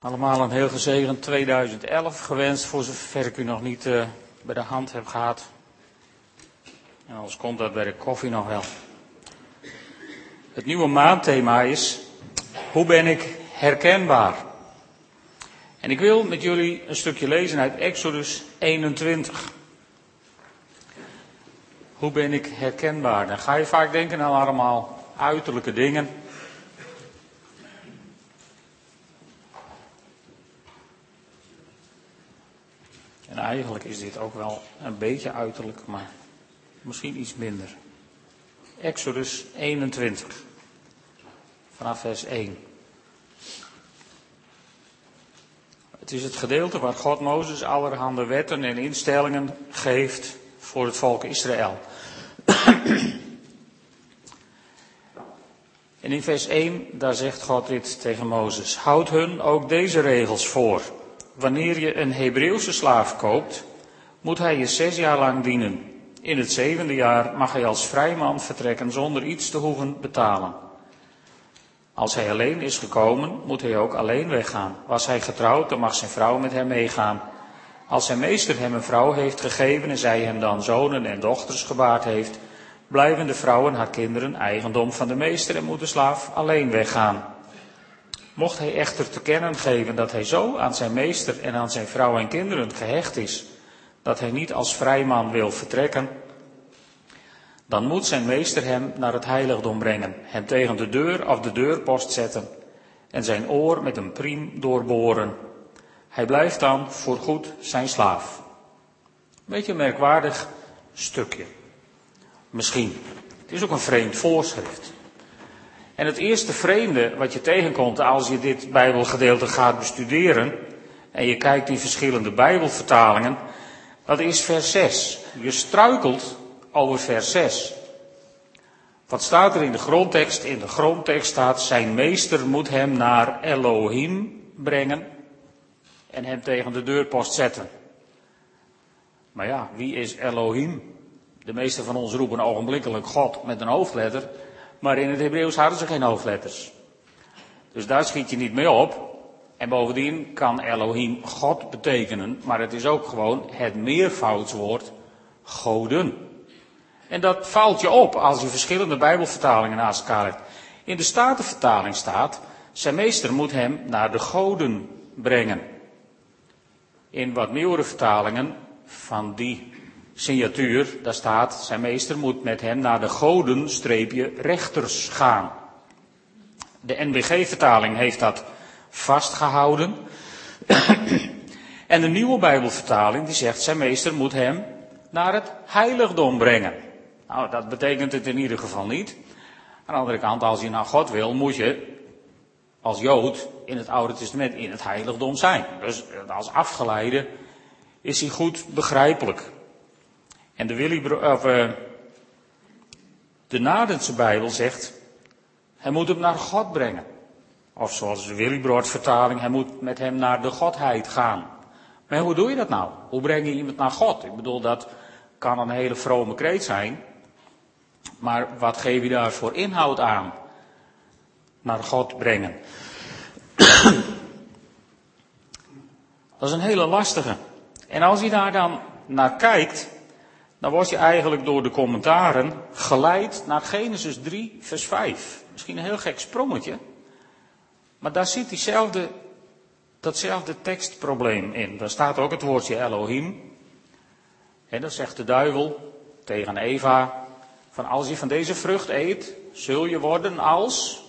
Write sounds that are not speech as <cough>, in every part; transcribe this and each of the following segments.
Allemaal een heel gezegend 2011 gewenst, voor zover ik u nog niet uh, bij de hand heb gehad. En anders komt dat bij de koffie nog wel. Het nieuwe maandthema is, hoe ben ik herkenbaar? En ik wil met jullie een stukje lezen uit Exodus 21. Hoe ben ik herkenbaar? Dan ga je vaak denken aan allemaal uiterlijke dingen. En eigenlijk is dit ook wel een beetje uiterlijk, maar misschien iets minder. Exodus 21, vanaf vers 1. Het is het gedeelte waar God Mozes allerhande wetten en instellingen geeft voor het volk Israël. En in vers 1, daar zegt God dit tegen Mozes. Houd hun ook deze regels voor. Wanneer je een Hebreeuwse slaaf koopt, moet hij je zes jaar lang dienen. In het zevende jaar mag hij als vrijman vertrekken zonder iets te hoeven betalen. Als hij alleen is gekomen, moet hij ook alleen weggaan. Was hij getrouwd, dan mag zijn vrouw met hem meegaan. Als zijn meester hem een vrouw heeft gegeven en zij hem dan zonen en dochters gebaard heeft, blijven de vrouwen haar kinderen eigendom van de meester en moet de slaaf alleen weggaan. Mocht hij echter te kennen geven dat hij zo aan zijn meester en aan zijn vrouw en kinderen gehecht is, dat hij niet als vrijman wil vertrekken, dan moet zijn meester hem naar het heiligdom brengen, hem tegen de deur of de deurpost zetten en zijn oor met een priem doorboren. Hij blijft dan voorgoed zijn slaaf. Beetje een merkwaardig stukje. Misschien. Het is ook een vreemd voorschrift. En het eerste vreemde wat je tegenkomt als je dit Bijbelgedeelte gaat bestuderen, en je kijkt in verschillende Bijbelvertalingen, dat is vers 6. Je struikelt over vers 6. Wat staat er in de grondtekst? In de grondtekst staat, zijn meester moet hem naar Elohim brengen en hem tegen de deurpost zetten. Maar ja, wie is Elohim? De meeste van ons roepen ogenblikkelijk God met een hoofdletter. Maar in het Hebreeuws hadden ze geen hoofdletters. Dus daar schiet je niet mee op. En bovendien kan Elohim God betekenen, maar het is ook gewoon het meervoudswoord goden. En dat valt je op als je verschillende Bijbelvertalingen naast elkaar hebt. In de Statenvertaling staat, zijn meester moet hem naar de goden brengen. In wat nieuwere vertalingen van die signatuur, daar staat, zijn meester moet met hem naar de goden streepje rechters gaan. De NBG-vertaling heeft dat vastgehouden. en de nieuwe Bijbelvertaling die zegt, zijn meester moet hem naar het heiligdom brengen. Nou, dat betekent het in ieder geval niet. Aan de andere kant, als je naar God wil, moet je als Jood in het Oude Testament in het heiligdom zijn. Dus als afgeleide is hij goed begrijpelijk. En de, Willy, of, uh, de Nadense Bijbel zegt, hij moet hem naar God brengen. Of zoals de Willybrood vertaling, hij moet met hem naar de Godheid gaan. Maar hoe doe je dat nou? Hoe breng je iemand naar God? Ik bedoel, dat kan een hele vrome kreet zijn. Maar wat geef je daar voor inhoud aan? Naar God brengen. Dat is een hele lastige. En als je daar dan naar kijkt, dan word je eigenlijk door de commentaren geleid naar Genesis 3, vers 5. Misschien een heel gek sprongetje, maar daar zit diezelfde, datzelfde tekstprobleem in. Daar staat ook het woordje Elohim. En dan zegt de duivel tegen Eva, van als je van deze vrucht eet, zul je worden als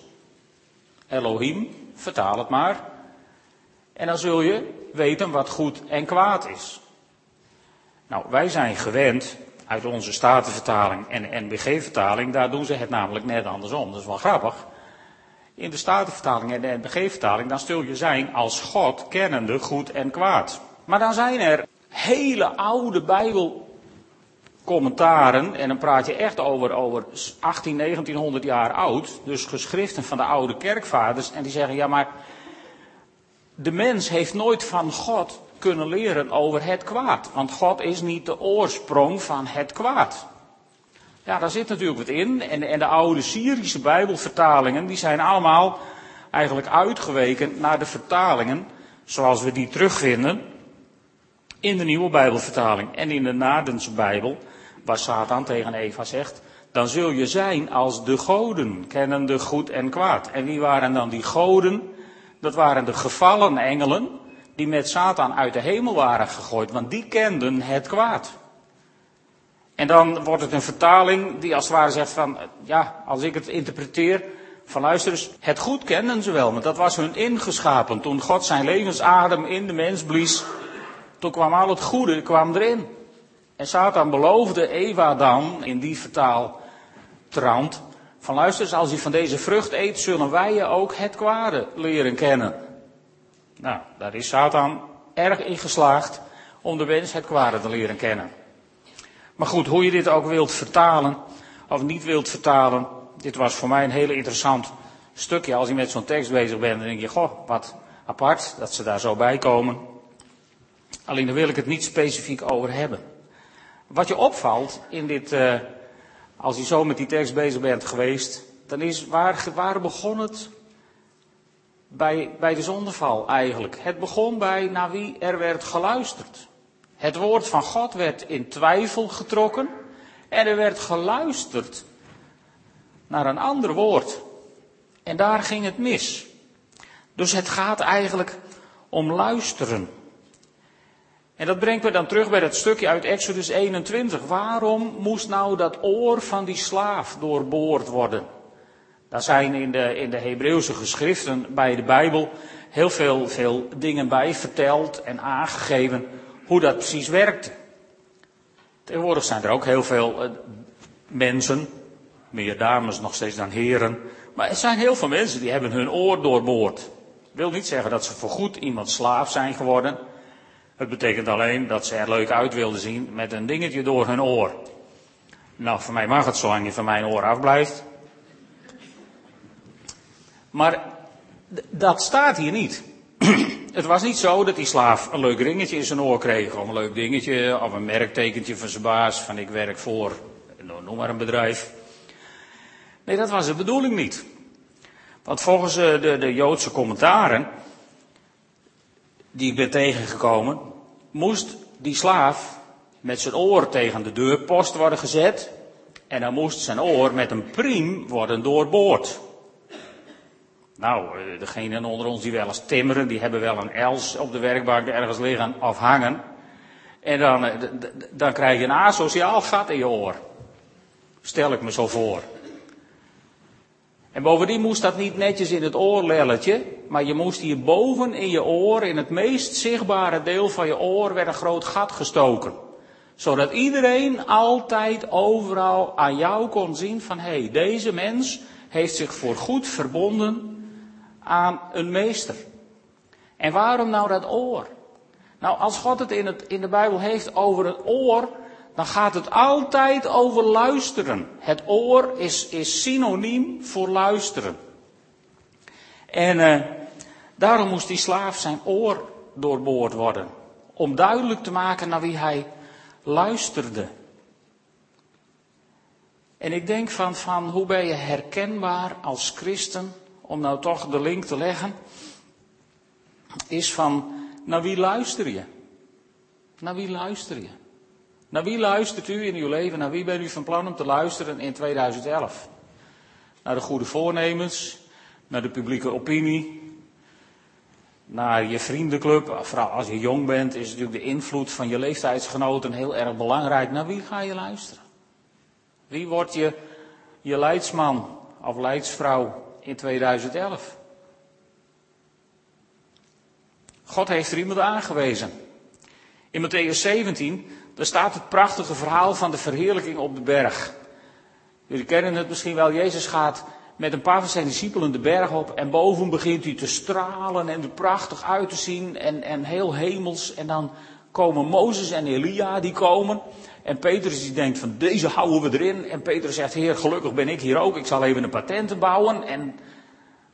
Elohim, vertaal het maar. En dan zul je weten wat goed en kwaad is. Nou, wij zijn gewend uit onze Statenvertaling en NBG-vertaling, daar doen ze het namelijk net andersom. Dat is wel grappig. In de Statenvertaling en de NBG-vertaling, dan stul je zijn als God kennende goed en kwaad. Maar dan zijn er hele oude Bijbelcommentaren, en dan praat je echt over, over 18, 1900 jaar oud, dus geschriften van de oude kerkvaders, en die zeggen, ja maar, de mens heeft nooit van God kunnen leren over het kwaad. Want God is niet de oorsprong van het kwaad. Ja, daar zit natuurlijk wat in. En, en de oude Syrische Bijbelvertalingen, die zijn allemaal eigenlijk uitgeweken naar de vertalingen zoals we die terugvinden in de nieuwe Bijbelvertaling en in de Nadense Bijbel, waar Satan tegen Eva zegt, dan zul je zijn als de goden, kennende goed en kwaad. En wie waren dan die goden? Dat waren de gevallen engelen die met Satan uit de hemel waren gegooid, want die kenden het kwaad. En dan wordt het een vertaling die als het ware zegt van, ja, als ik het interpreteer, van luister eens, het goed kenden ze wel, want dat was hun ingeschapen. Toen God zijn levensadem in de mens blies, toen kwam al het goede kwam erin. En Satan beloofde Eva dan, in die vertaaltrand, van luister eens, als je van deze vrucht eet, zullen wij je ook het kwade leren kennen. Nou, daar is Satan erg in geslaagd om de mens het kwade te leren kennen. Maar goed, hoe je dit ook wilt vertalen of niet wilt vertalen, dit was voor mij een hele interessant stukje. Als je met zo'n tekst bezig bent, dan denk je, goh, wat apart dat ze daar zo bij komen. Alleen daar wil ik het niet specifiek over hebben. Wat je opvalt in dit, uh, als je zo met die tekst bezig bent geweest, dan is waar, waar begon het? Bij, bij de zondeval eigenlijk. Het begon bij naar wie er werd geluisterd. Het woord van God werd in twijfel getrokken en er werd geluisterd naar een ander woord. En daar ging het mis. Dus het gaat eigenlijk om luisteren. En dat brengt me dan terug bij dat stukje uit Exodus 21. Waarom moest nou dat oor van die slaaf doorboord worden? Daar zijn in de, in de Hebreeuwse geschriften bij de Bijbel heel veel, veel dingen bij verteld en aangegeven hoe dat precies werkte. Tegenwoordig zijn er ook heel veel uh, mensen, meer dames nog steeds dan heren, maar er zijn heel veel mensen die hebben hun oor doorboord. Dat wil niet zeggen dat ze voorgoed iemand slaaf zijn geworden. Het betekent alleen dat ze er leuk uit wilden zien met een dingetje door hun oor. Nou, voor mij mag het zolang je van mijn oor afblijft. Maar dat staat hier niet. <clears throat> het was niet zo dat die slaaf een leuk ringetje in zijn oor kreeg, of een leuk dingetje, of een merktekentje van zijn baas, van ik werk voor, noem maar een bedrijf. Nee, dat was de bedoeling niet. Want volgens eh, de, de Joodse commentaren, die ik ben tegengekomen, moest die slaaf met zijn oor tegen de deurpost worden gezet. En dan moest zijn oor met een priem worden doorboord. Nou, eh, degenen onder ons die wel eens timmeren, die hebben wel een els op de werkbank ergens liggen of hangen. En dan, eh, dan krijg je een asociaal gat in je oor. Stel ik me zo voor. En bovendien moest dat niet netjes in het oorlelletje, maar je moest hier boven in je oor, in het meest zichtbare deel van je oor, werd een groot gat gestoken. Zodat iedereen altijd overal aan jou kon zien van, hé, hey, deze mens heeft zich voorgoed verbonden aan een meester. En waarom nou dat oor? Nou, als God het in, het in de Bijbel heeft over het oor, dan gaat het altijd over luisteren. Het oor is, is synoniem voor luisteren. En uh, daarom moest die slaaf zijn oor doorboord worden. Om duidelijk te maken naar wie hij luisterde. En ik denk van, van hoe ben je herkenbaar als christen om nou toch de link te leggen, is van, naar wie luister je? Naar wie luister je? Naar wie luistert u in uw leven? Naar wie bent u van plan om te luisteren in 2011? Naar de goede voornemens, naar de publieke opinie, naar je vriendenclub. Vooral als je jong bent is natuurlijk de invloed van je leeftijdsgenoten heel erg belangrijk. Naar wie ga je luisteren? Wie wordt je, je leidsman of leidsvrouw in 2011. God heeft er iemand aangewezen. In Matthäus 17, daar staat het prachtige verhaal van de verheerlijking op de berg. Jullie kennen het misschien wel. Jezus gaat met een paar van zijn discipelen de berg op en boven begint hij te stralen en er prachtig uit te zien en, en heel hemels. En dan komen Mozes en Elia, die komen. En Petrus die denkt van deze houden we erin. En Petrus zegt, heer gelukkig ben ik hier ook, ik zal even een patenten bouwen. En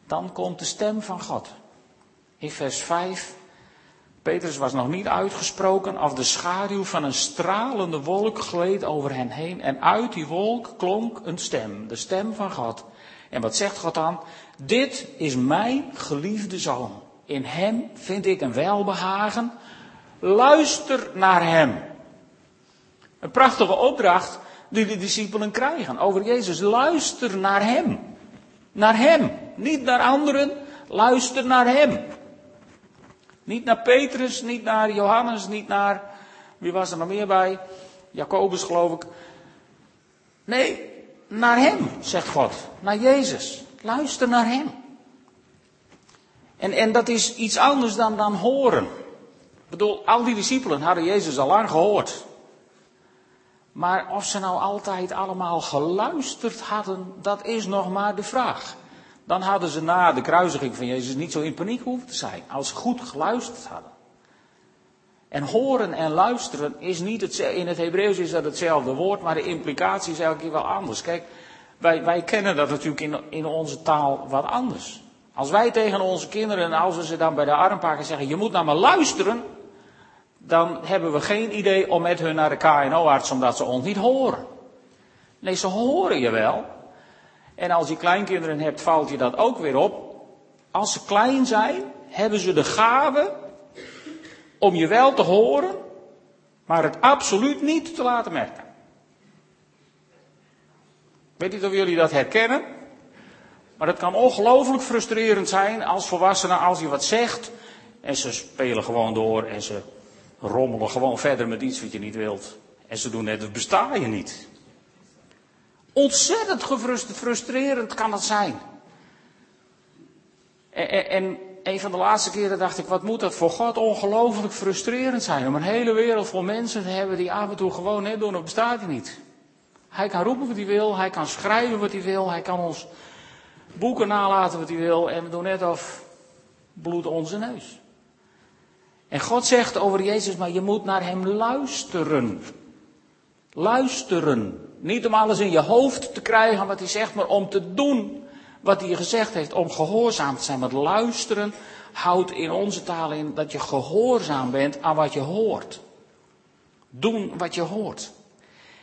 dan komt de stem van God. In vers 5, Petrus was nog niet uitgesproken, of de schaduw van een stralende wolk gleed over hen heen. En uit die wolk klonk een stem, de stem van God. En wat zegt God dan? Dit is mijn geliefde zoon. In Hem vind ik een welbehagen. Luister naar Hem. Een prachtige opdracht die de discipelen krijgen over Jezus. Luister naar Hem. Naar Hem. Niet naar anderen. Luister naar Hem. Niet naar Petrus, niet naar Johannes, niet naar. Wie was er nog meer bij? Jacobus, geloof ik. Nee, naar Hem, zegt God. Naar Jezus. Luister naar Hem. En, en dat is iets anders dan, dan horen. Ik bedoel, al die discipelen hadden Jezus al lang gehoord. Maar of ze nou altijd allemaal geluisterd hadden, dat is nog maar de vraag. Dan hadden ze na de kruisiging van Jezus niet zo in paniek hoeven te zijn, als ze goed geluisterd hadden. En horen en luisteren is niet het, in het Hebreeuws is dat hetzelfde woord, maar de implicatie is elke keer wel anders. Kijk, wij, wij kennen dat natuurlijk in, in onze taal wat anders. Als wij tegen onze kinderen, als we ze dan bij de arm pakken zeggen, je moet naar me luisteren, dan hebben we geen idee om met hun naar de KNO-arts, omdat ze ons niet horen. Nee, ze horen je wel. En als je kleinkinderen hebt, valt je dat ook weer op. Als ze klein zijn, hebben ze de gave om je wel te horen, maar het absoluut niet te laten merken. Weet niet of jullie dat herkennen, maar het kan ongelooflijk frustrerend zijn als volwassenen, als je wat zegt, en ze spelen gewoon door en ze rommelen gewoon verder met iets wat je niet wilt. En ze doen net, het besta je niet. Ontzettend gefrustrerend kan dat zijn. En, en, een van de laatste keren dacht ik, wat moet dat voor God ongelooflijk frustrerend zijn. Om een hele wereld vol mensen te hebben die af en toe gewoon net doen, dat bestaat hij niet. Hij kan roepen wat hij wil, hij kan schrijven wat hij wil, hij kan ons boeken nalaten wat hij wil. En we doen net of bloed onze neus. En God zegt over Jezus, maar je moet naar Hem luisteren. Luisteren. Niet om alles in je hoofd te krijgen wat Hij zegt, maar om te doen wat Hij gezegd heeft. Om gehoorzaam te zijn. Want luisteren houdt in onze taal in dat je gehoorzaam bent aan wat je hoort. Doen wat je hoort.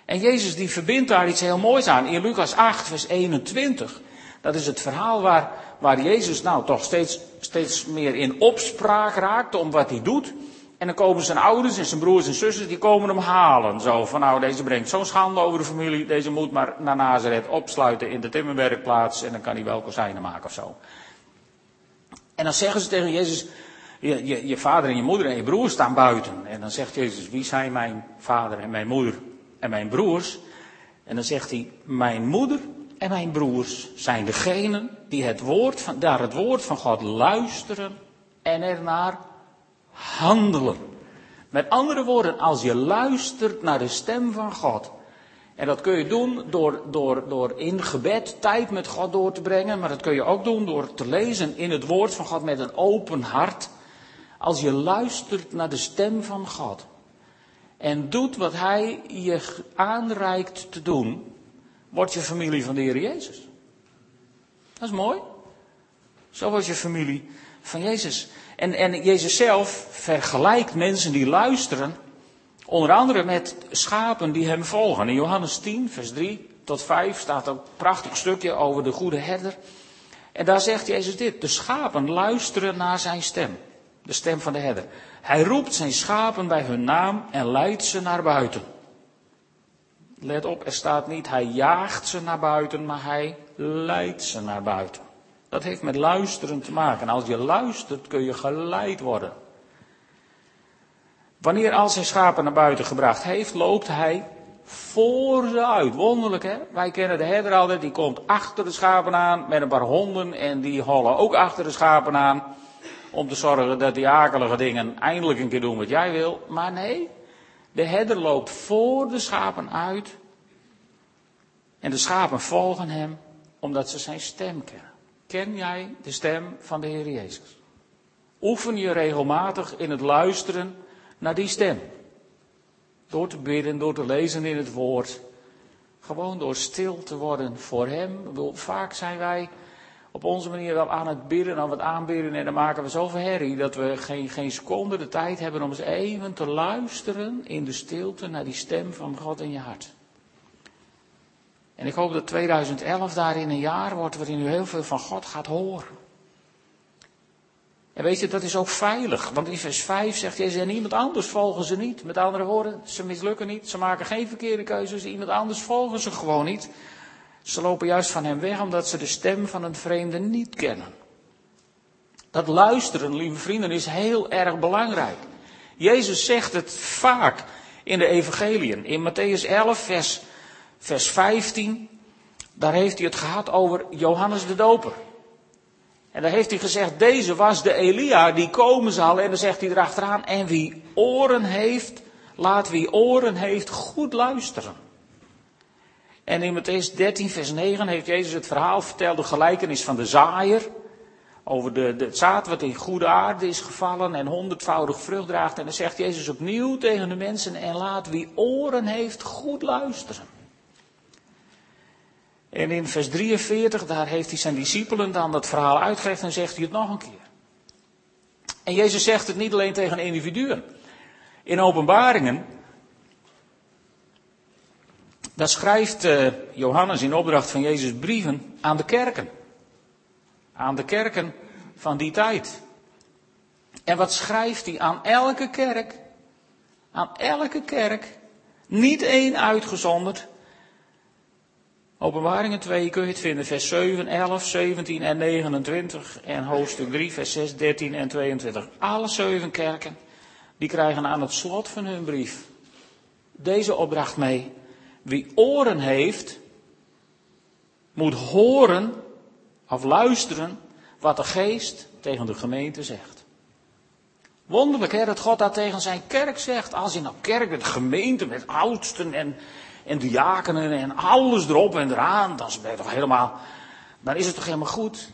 En Jezus die verbindt daar iets heel moois aan. In Lucas 8, vers 21. Dat is het verhaal waar, waar Jezus nou toch steeds, steeds meer in opspraak raakt om wat hij doet. En dan komen zijn ouders en zijn broers en zussen, die komen hem halen. Zo van nou, deze brengt zo'n schande over de familie, deze moet maar naar Nazareth opsluiten in de timmerwerkplaats en dan kan hij wel kozijnen maken of zo. En dan zeggen ze tegen Jezus, je, je, je vader en je moeder en je broer staan buiten. En dan zegt Jezus, wie zijn mijn vader en mijn moeder en mijn broers? En dan zegt hij, mijn moeder en mijn broers zijn degenen die het woord van, daar het woord van God luisteren en ernaar handelen. Met andere woorden, als je luistert naar de stem van God. En dat kun je doen door, door, door in gebed tijd met God door te brengen. Maar dat kun je ook doen door te lezen in het woord van God met een open hart. Als je luistert naar de stem van God. En doet wat Hij je aanreikt te doen wordt je familie van de Heer Jezus. Dat is mooi. Zo wordt je familie van Jezus. En, en Jezus zelf vergelijkt mensen die luisteren, onder andere met schapen die hem volgen. In Johannes 10, vers 3 tot 5 staat een prachtig stukje over de goede herder. En daar zegt Jezus dit: De schapen luisteren naar zijn stem. De stem van de herder. Hij roept zijn schapen bij hun naam en leidt ze naar buiten. Let op, er staat niet hij jaagt ze naar buiten, maar hij leidt ze naar buiten. Dat heeft met luisteren te maken. Als je luistert kun je geleid worden. Wanneer al zijn schapen naar buiten gebracht heeft, loopt hij voor ze uit. Wonderlijk hè? Wij kennen de herder altijd, die komt achter de schapen aan met een paar honden en die hollen ook achter de schapen aan. Om te zorgen dat die akelige dingen eindelijk een keer doen wat jij wil. Maar nee, de herder loopt voor de schapen uit. En de schapen volgen hem omdat ze zijn stem kennen. Ken jij de stem van de Heer Jezus? Oefen je regelmatig in het luisteren naar die stem. Door te bidden, door te lezen in het woord. Gewoon door stil te worden voor Hem. Vaak zijn wij op onze manier wel aan het bidden, aan het aanbidden. En dan maken we zoveel herrie dat we geen, geen seconde de tijd hebben om eens even te luisteren in de stilte naar die stem van God in je hart. En ik hoop dat 2011 daarin een jaar wordt waarin u heel veel van God gaat horen. En weet je, dat is ook veilig. Want in vers 5 zegt Jezus, en iemand anders volgen ze niet. Met andere woorden, ze mislukken niet. Ze maken geen verkeerde keuzes. Iemand anders volgen ze gewoon niet. Ze lopen juist van hem weg omdat ze de stem van een vreemde niet kennen. Dat luisteren, lieve vrienden, is heel erg belangrijk. Jezus zegt het vaak in de evangeliën. In Matthäus 11, vers, vers 15, daar heeft hij het gehad over Johannes de Doper. En daar heeft hij gezegd, deze was de Elia die komen zal. En dan zegt hij erachteraan, en wie oren heeft, laat wie oren heeft goed luisteren. En in Matthäus 13, vers 9 heeft Jezus het verhaal verteld, de gelijkenis van de zaaier. Over de, het zaad wat in goede aarde is gevallen en honderdvoudig vrucht draagt. En dan zegt Jezus opnieuw tegen de mensen, en laat wie oren heeft goed luisteren. En in vers 43, daar heeft hij zijn discipelen dan dat verhaal uitgelegd en zegt hij het nog een keer. En Jezus zegt het niet alleen tegen individuen. In openbaringen, daar schrijft uh, Johannes in opdracht van Jezus brieven aan de kerken. Aan de kerken van die tijd. En wat schrijft hij aan elke kerk? Aan elke kerk, niet één uitgezonderd, Openbaringen 2 kun je het vinden, vers 7, 11, 17 en 29 en hoofdstuk 3, vers 6, 13 en 22. Alle zeven kerken, die krijgen aan het slot van hun brief deze opdracht mee. Wie oren heeft, moet horen of luisteren wat de geest tegen de gemeente zegt. Wonderlijk hè, dat God dat tegen zijn kerk zegt. Als in een kerk met gemeente, met oudsten en en diakenen en alles erop en eraan, dan het toch helemaal, dan is het toch helemaal goed.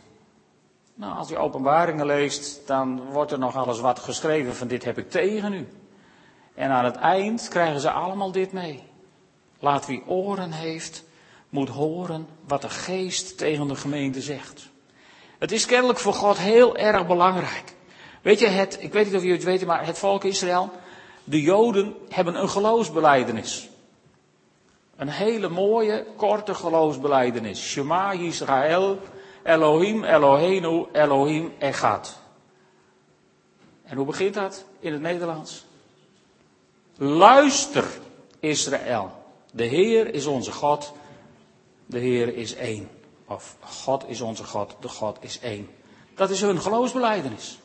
Nou, als je openbaringen leest, dan wordt er nog alles wat geschreven van dit heb ik tegen u. En aan het eind krijgen ze allemaal dit mee. Laat wie oren heeft, moet horen wat de geest tegen de gemeente zegt. Het is kennelijk voor God heel erg belangrijk. Weet je, het, ik weet niet of jullie het weten, maar het volk Israël, de Joden hebben een geloofsbeleidenis. Een hele mooie, korte geloofsbeleidenis. Shema Yisrael, Elohim, Eloheinu, Elohim Echad. En hoe begint dat in het Nederlands? Luister, Israël. De Heer is onze God. De Heer is één. Of God is onze God. De God is één. Dat is hun geloofsbeleidenis.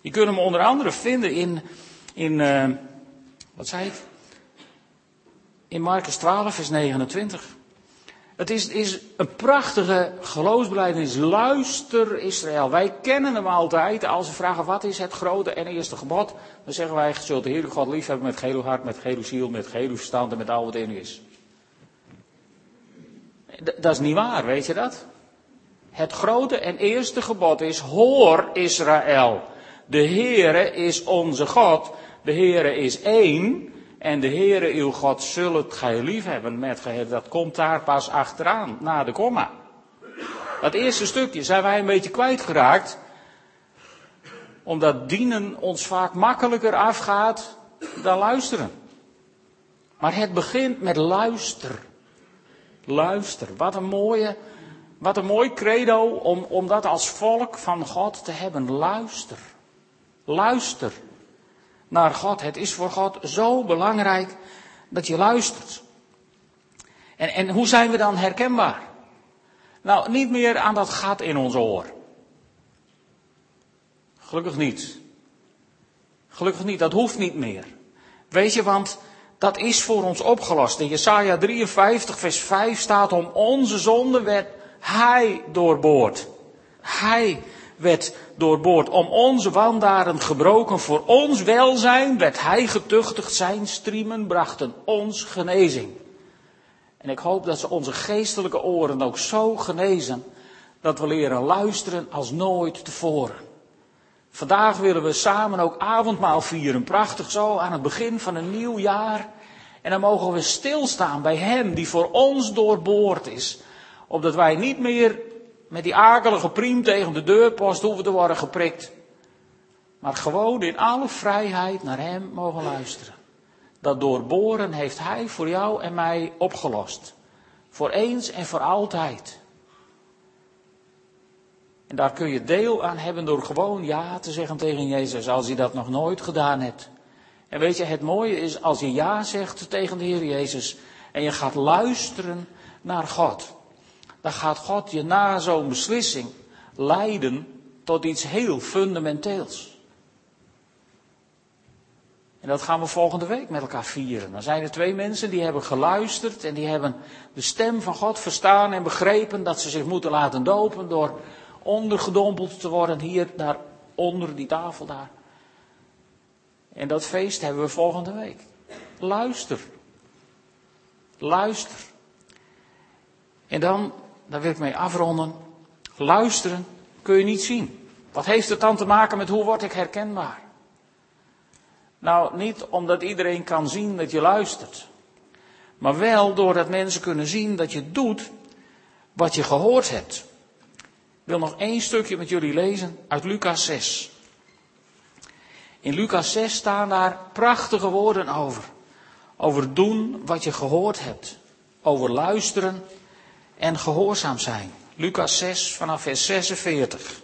Je kunt hem onder andere vinden in, in uh, wat zei ik? in Marcus 12, vers 29. Het is, is een prachtige geloofsbelijdenis. Luister Israël. Wij kennen hem altijd. Als we vragen wat is het grote en eerste gebod, dan zeggen wij: zult de Heer God liefhebben met geheel hart, met geheel ziel, met geheel verstand en met al wat in is. dat is niet waar, weet je dat? Het grote en eerste gebod is: hoor Israël. De Heere is onze God. De Heere is één. En de Heere uw God zult gij lief hebben met geheel. Dat komt daar pas achteraan, na de komma. Dat eerste stukje zijn wij een beetje kwijtgeraakt. Omdat dienen ons vaak makkelijker afgaat dan luisteren. Maar het begint met luister. Luister. Wat een mooie, wat een mooi credo om, om dat als volk van God te hebben. Luister. Luister naar God. Het is voor God zo belangrijk dat je luistert. En, en hoe zijn we dan herkenbaar? Nou, niet meer aan dat gat in ons oor. Gelukkig niet. Gelukkig niet, dat hoeft niet meer. Weet je, want dat is voor ons opgelost. In Jesaja 53, vers 5 staat om onze zonde werd hij doorboord. Hij werd doorboord. Om onze wandaren gebroken. Voor ons welzijn werd hij getuchtigd. Zijn striemen brachten ons genezing. En ik hoop dat ze onze geestelijke oren ook zo genezen. Dat we leren luisteren als nooit tevoren. Vandaag willen we samen ook avondmaal vieren. Prachtig zo aan het begin van een nieuw jaar. En dan mogen we stilstaan bij Hem die voor ons doorboord is. Opdat wij niet meer met die akelige priem tegen de deurpost hoeven te worden geprikt. Maar gewoon in alle vrijheid naar Hem mogen luisteren. Dat doorboren heeft Hij voor jou en mij opgelost. Voor eens en voor altijd. En daar kun je deel aan hebben door gewoon ja te zeggen tegen Jezus als je dat nog nooit gedaan hebt. En weet je, het mooie is als je ja zegt tegen de Heer Jezus en je gaat luisteren naar God. Dan gaat God je na zo'n beslissing leiden tot iets heel fundamenteels. En dat gaan we volgende week met elkaar vieren. Dan zijn er twee mensen die hebben geluisterd en die hebben de stem van God verstaan en begrepen dat ze zich moeten laten dopen door ondergedompeld te worden hier, daar onder die tafel daar. En dat feest hebben we volgende week. Luister. Luister. En dan, daar wil ik mee afronden. Luisteren kun je niet zien. Wat heeft het dan te maken met hoe word ik herkenbaar? Nou, niet omdat iedereen kan zien dat je luistert. Maar wel doordat mensen kunnen zien dat je doet wat je gehoord hebt. Ik wil nog één stukje met jullie lezen uit Lucas 6. In Lucas 6 staan daar prachtige woorden over. Over doen wat je gehoord hebt. Over luisteren en gehoorzaam zijn. Lucas 6 vanaf vers 46.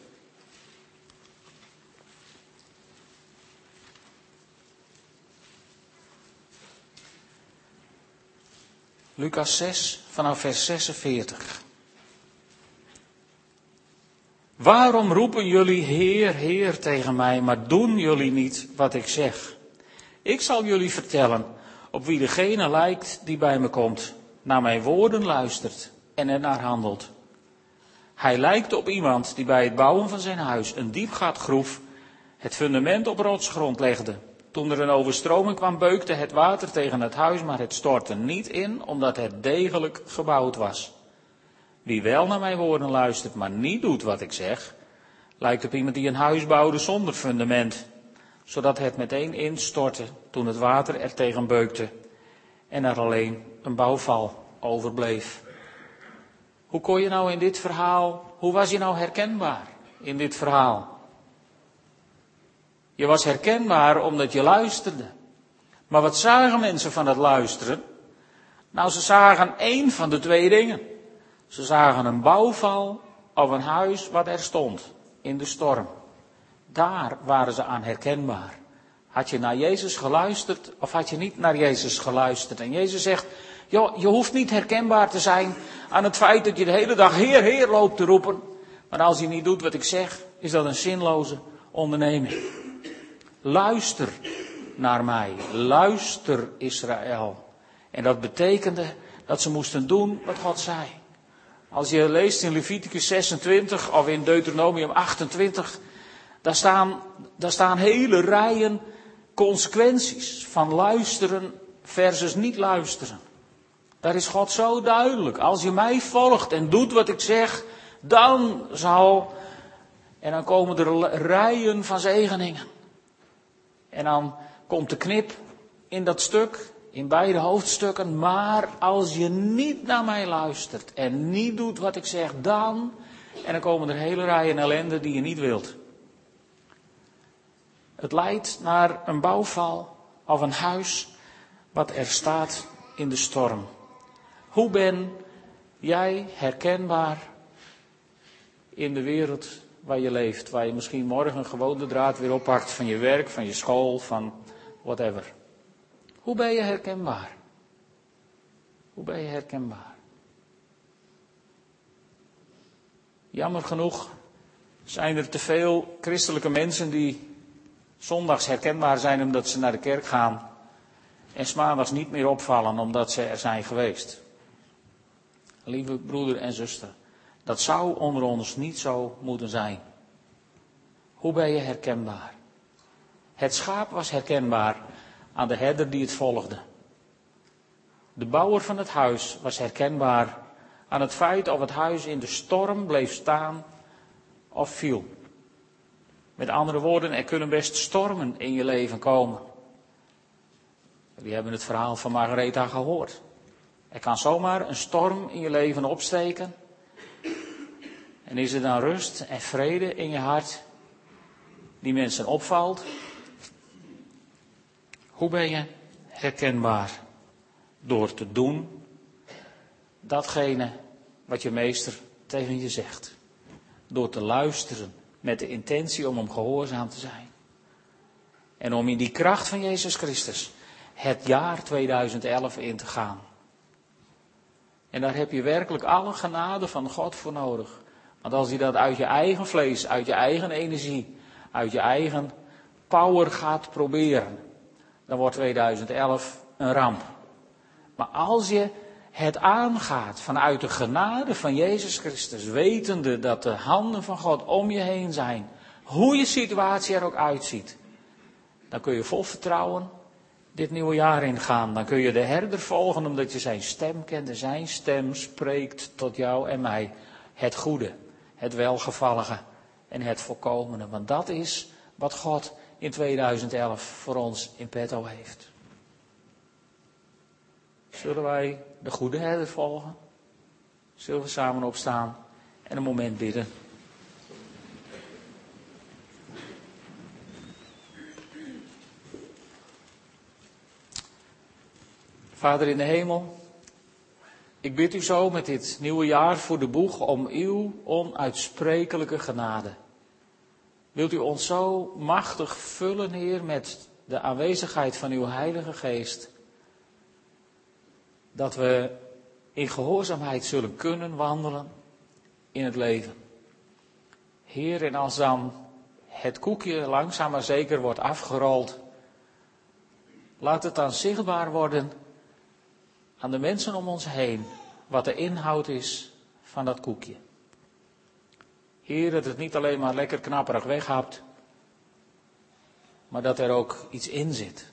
Lucas 6 vanaf vers 46. Waarom roepen jullie Heer, Heer tegen mij, maar doen jullie niet wat ik zeg? Ik zal jullie vertellen op wie degene lijkt die bij me komt, naar mijn woorden luistert en naar handelt. Hij lijkt op iemand die bij het bouwen van zijn huis een diepgaat groef, het fundament op rotsgrond legde. Toen er een overstroming kwam, beukte het water tegen het huis, maar het stortte niet in, omdat het degelijk gebouwd was. Wie wel naar mijn woorden luistert, maar niet doet wat ik zeg, lijkt op iemand die een huis bouwde zonder fundament, zodat het meteen instortte toen het water er tegen beukte en er alleen een bouwval overbleef. Hoe kon je nou in dit verhaal, hoe was je nou herkenbaar in dit verhaal? Je was herkenbaar omdat je luisterde. Maar wat zagen mensen van het luisteren? Nou, ze zagen één van de twee dingen. Ze zagen een bouwval of een huis wat er stond in de storm. Daar waren ze aan herkenbaar. Had je naar Jezus geluisterd of had je niet naar Jezus geluisterd? En Jezus zegt, joh, je hoeft niet herkenbaar te zijn aan het feit dat je de hele dag Heer, Heer loopt te roepen. Maar als je niet doet wat ik zeg, is dat een zinloze onderneming. Luister naar mij. Luister Israël. En dat betekende dat ze moesten doen wat God zei. Als je leest in Leviticus 26 of in Deuteronomium 28, daar staan, daar staan hele rijen consequenties van luisteren versus niet luisteren. Daar is God zo duidelijk. Als je mij volgt en doet wat ik zeg, dan zal. En dan komen er rijen van zegeningen. En dan komt de knip in dat stuk, in beide hoofdstukken. Maar als je niet naar mij luistert en niet doet wat ik zeg, dan. En dan komen er hele rijen ellende die je niet wilt. Het leidt naar een bouwval of een huis wat er staat in de storm. Hoe ben jij herkenbaar in de wereld waar je leeft. Waar je misschien morgen gewoon de draad weer oppakt van je werk, van je school, van whatever. Hoe ben je herkenbaar? Hoe ben je herkenbaar? Jammer genoeg zijn er te veel christelijke mensen die zondags herkenbaar zijn omdat ze naar de kerk gaan en maandags niet meer opvallen omdat ze er zijn geweest. Lieve broeder en zuster, dat zou onder ons niet zo moeten zijn. Hoe ben je herkenbaar? Het schaap was herkenbaar aan de herder die het volgde. De bouwer van het huis was herkenbaar aan het feit of het huis in de storm bleef staan of viel. Met andere woorden, er kunnen best stormen in je leven komen. Jullie hebben het verhaal van Margaretha gehoord. Er kan zomaar een storm in je leven opsteken. En is er dan rust en vrede in je hart die mensen opvalt? Hoe ben je herkenbaar? Door te doen datgene wat je meester tegen je zegt. door te luisteren met de intentie om hem gehoorzaam te zijn. En om in die kracht van Jezus Christus het jaar 2011 in te gaan. En daar heb je werkelijk alle genade van God voor nodig. Want als je dat uit je eigen vlees, uit je eigen energie, uit je eigen power gaat proberen, dan wordt 2011 een ramp. Maar als je het aangaat vanuit de genade van Jezus Christus, wetende dat de handen van God om je heen zijn, hoe je situatie er ook uitziet, dan kun je vol vertrouwen dit nieuwe jaar ingaan. Dan kun je de herder volgen omdat je zijn stem kent en zijn stem spreekt tot jou en mij. Het goede, het welgevallige en het volkomene. Want dat is wat God in 2011 voor ons in petto heeft. Zullen wij de goede herder volgen? Zullen we samen opstaan en een moment bidden? Vader in de hemel, ik bid u zo met dit nieuwe jaar voor de boeg om uw onuitsprekelijke genade. Wilt u ons zo machtig vullen, Heer, met de aanwezigheid van uw Heilige Geest, dat we in gehoorzaamheid zullen kunnen wandelen in het leven. Heer, en als dan het koekje langzaam maar zeker wordt afgerold, laat het dan zichtbaar worden aan de mensen om ons heen wat de inhoud is van dat koekje. Heer, dat het niet alleen maar lekker knapperig weghapt, maar dat er ook iets in zit.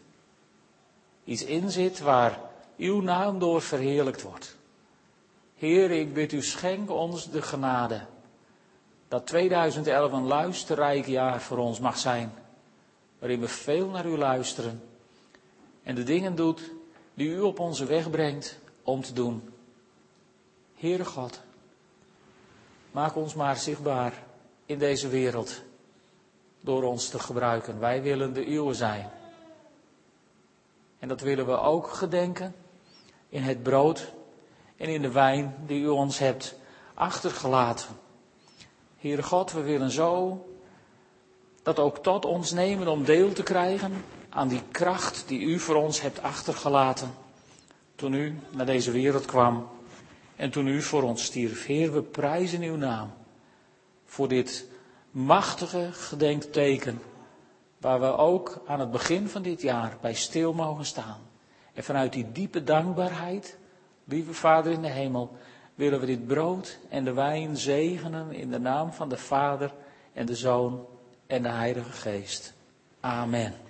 Iets in zit waar uw naam door verheerlijkt wordt. Heer, ik bid u, schenk ons de genade dat 2011 een luisterrijk jaar voor ons mag zijn, waarin we veel naar u luisteren en de dingen doet die u op onze weg brengt om te doen. Heere God, maak ons maar zichtbaar in deze wereld door ons te gebruiken. Wij willen de uwe zijn. En dat willen we ook gedenken in het brood en in de wijn die u ons hebt achtergelaten. Heere God, we willen zo dat ook tot ons nemen om deel te krijgen aan die kracht die u voor ons hebt achtergelaten toen u naar deze wereld kwam en toen u voor ons stierf. Heer, we prijzen uw naam voor dit machtige gedenkteken waar we ook aan het begin van dit jaar bij stil mogen staan. En vanuit die diepe dankbaarheid, lieve Vader in de hemel, willen we dit brood en de wijn zegenen in de naam van de Vader en de Zoon en de Heilige Geest. Amen.